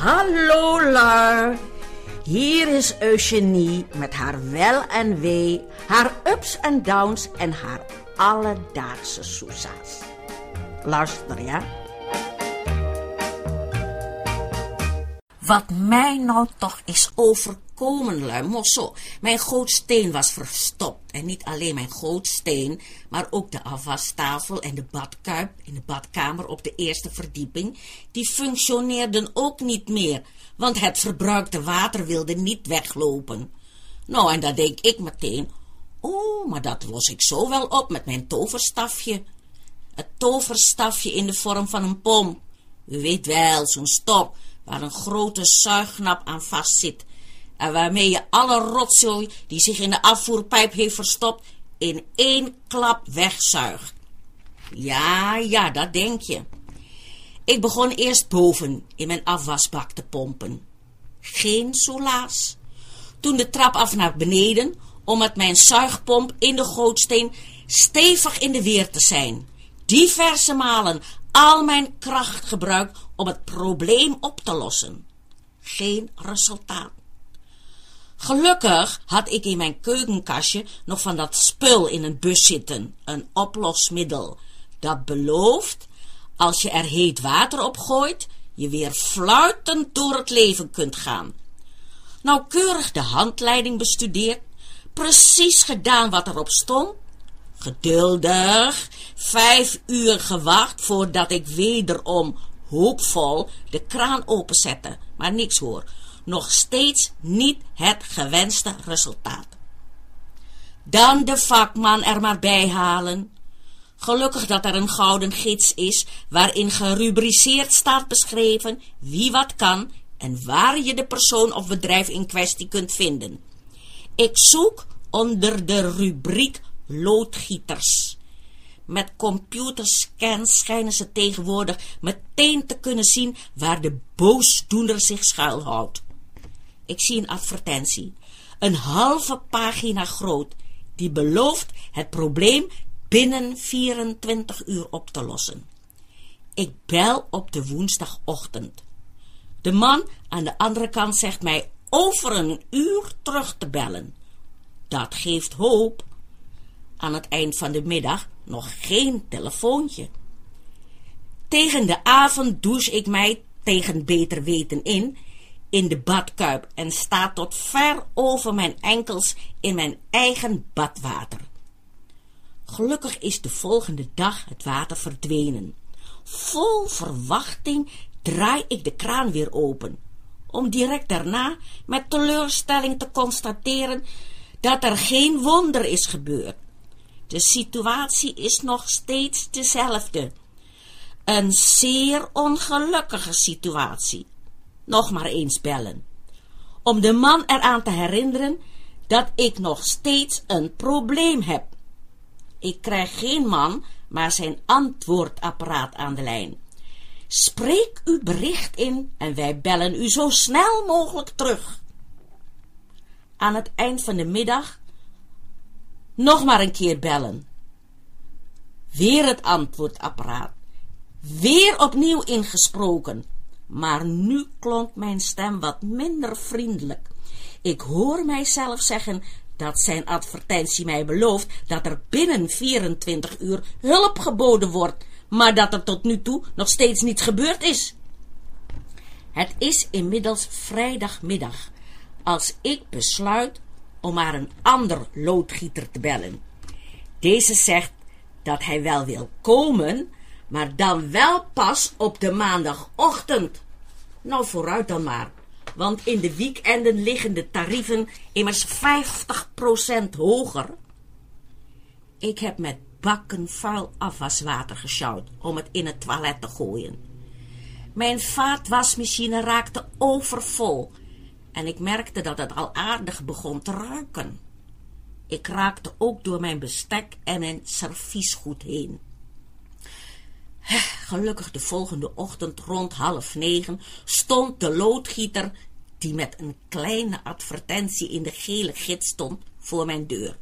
Hallo lui. Hier is Eugenie met haar wel en wee, haar ups en downs en haar alledaagse soesa's. Luister ja. Wat mij nou toch is overkomen, lui. Mosso, mijn gootsteen was verstopt. En niet alleen mijn gootsteen, maar ook de afwastafel en de badkuip in de badkamer op de eerste verdieping. Die functioneerden ook niet meer, want het verbruikte water wilde niet weglopen. Nou, en dan denk ik meteen, oh, maar dat los ik zo wel op met mijn toverstafje. Het toverstafje in de vorm van een pomp. U weet wel, zo'n stop waar een grote zuignap aan vastzit en waarmee je alle rotzooi die zich in de afvoerpijp heeft verstopt in één klap wegzuigt. Ja, ja, dat denk je. Ik begon eerst boven in mijn afwasbak te pompen. Geen soelaas. Toen de trap af naar beneden, om met mijn zuigpomp in de gootsteen stevig in de weer te zijn. Diverse malen al mijn kracht gebruikt om het probleem op te lossen. Geen resultaat. Gelukkig had ik in mijn keukenkastje nog van dat spul in een bus zitten, een oplosmiddel, dat belooft, als je er heet water op gooit, je weer fluitend door het leven kunt gaan. Nauwkeurig de handleiding bestudeerd, precies gedaan wat erop stond, geduldig, vijf uur gewacht voordat ik wederom hoopvol de kraan openzette, maar niks hoor. Nog steeds niet het gewenste resultaat. Dan de vakman er maar bij halen. Gelukkig dat er een gouden gids is, waarin gerubriceerd staat beschreven wie wat kan en waar je de persoon of bedrijf in kwestie kunt vinden. Ik zoek onder de rubriek loodgieters. Met computerscans schijnen ze tegenwoordig meteen te kunnen zien waar de boosdoener zich schuilhoudt. Ik zie een advertentie, een halve pagina groot, die belooft het probleem binnen 24 uur op te lossen. Ik bel op de woensdagochtend. De man aan de andere kant zegt mij over een uur terug te bellen. Dat geeft hoop. Aan het eind van de middag nog geen telefoontje. Tegen de avond douche ik mij tegen beter weten in, in de badkuip en sta tot ver over mijn enkels in mijn eigen badwater. Gelukkig is de volgende dag het water verdwenen. Vol verwachting draai ik de kraan weer open, om direct daarna met teleurstelling te constateren dat er geen wonder is gebeurd. De situatie is nog steeds dezelfde. Een zeer ongelukkige situatie. Nog maar eens bellen. Om de man eraan te herinneren dat ik nog steeds een probleem heb. Ik krijg geen man, maar zijn antwoordapparaat aan de lijn. Spreek uw bericht in en wij bellen u zo snel mogelijk terug. Aan het eind van de middag nog maar een keer bellen. Weer het antwoordapparaat. Weer opnieuw ingesproken. Maar nu klonk mijn stem wat minder vriendelijk. Ik hoor mijzelf zeggen dat zijn advertentie mij belooft dat er binnen 24 uur hulp geboden wordt, maar dat er tot nu toe nog steeds niets gebeurd is. Het is inmiddels vrijdagmiddag, als ik besluit om maar een ander loodgieter te bellen. Deze zegt dat hij wel wil komen, maar dan wel pas op de maandagochtend. Nou, vooruit dan maar, want in de weekenden liggen de tarieven immers 50% hoger. Ik heb met bakken vuil afwaswater gesjouwd om het in het toilet te gooien. Mijn vaatwasmachine raakte overvol en ik merkte dat het al aardig begon te ruiken. Ik raakte ook door mijn bestek en mijn serviesgoed heen. Gelukkig de volgende ochtend rond half negen stond de loodgieter, die met een kleine advertentie in de gele gids stond, voor mijn deur.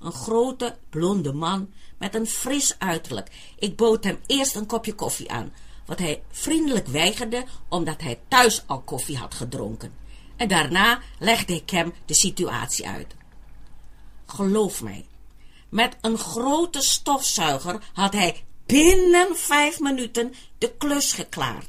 Een grote, blonde man met een fris uiterlijk. Ik bood hem eerst een kopje koffie aan, wat hij vriendelijk weigerde omdat hij thuis al koffie had gedronken. En daarna legde ik hem de situatie uit. Geloof mij, met een grote stofzuiger had hij binnen vijf minuten de klus geklaard.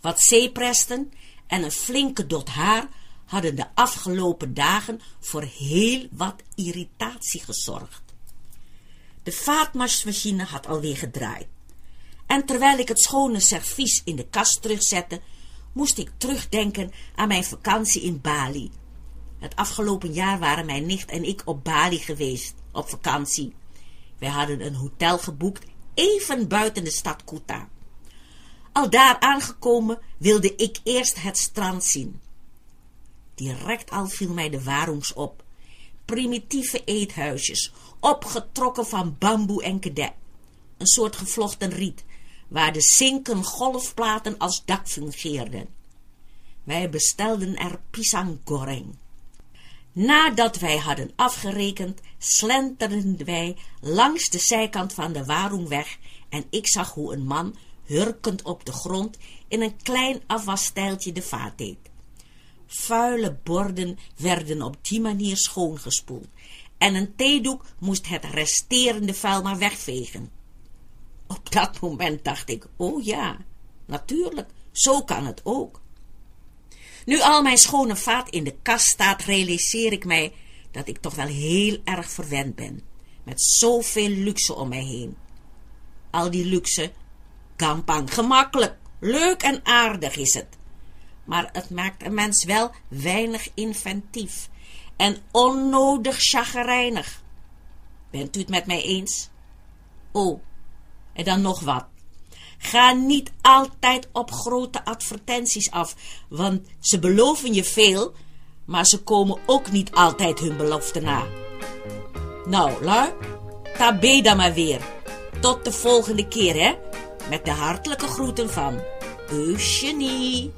Wat zeepresten en een flinke dot haar hadden de afgelopen dagen voor heel wat irritatie gezorgd. De vaatmachine had alweer gedraaid. En terwijl ik het schone servies in de kast terugzette, moest ik terugdenken aan mijn vakantie in Bali. Het afgelopen jaar waren mijn nicht en ik op Bali geweest, op vakantie. Wij hadden een hotel geboekt, even buiten de stad Kuta. Al daar aangekomen wilde ik eerst het strand zien. Direct al viel mij de warums op. Primitieve eethuisjes, opgetrokken van bamboe en kedek. Een soort gevlochten riet, waar de zinken golfplaten als dak fungeerden. Wij bestelden er pisang goreng. Nadat wij hadden afgerekend, slenterden wij langs de zijkant van de Warungweg en ik zag hoe een man, hurkend op de grond, in een klein afwasstijltje de vaat deed. Vuile borden werden op die manier schoongespoeld en een theedoek moest het resterende vuil maar wegvegen. Op dat moment dacht ik, oh ja, natuurlijk, zo kan het ook. Nu al mijn schone vaat in de kast staat, realiseer ik mij dat ik toch wel heel erg verwend ben, met zoveel luxe om mij heen. Al die luxe, kampang, gemakkelijk, leuk en aardig is het. Maar het maakt een mens wel weinig inventief en onnodig chagrijnig. Bent u het met mij eens? Oh, en dan nog wat. Ga niet altijd op grote advertenties af, want ze beloven je veel, maar ze komen ook niet altijd hun belofte na. Nou, lui, tabé dan maar weer. Tot de volgende keer, hè? Met de hartelijke groeten van Eugenie.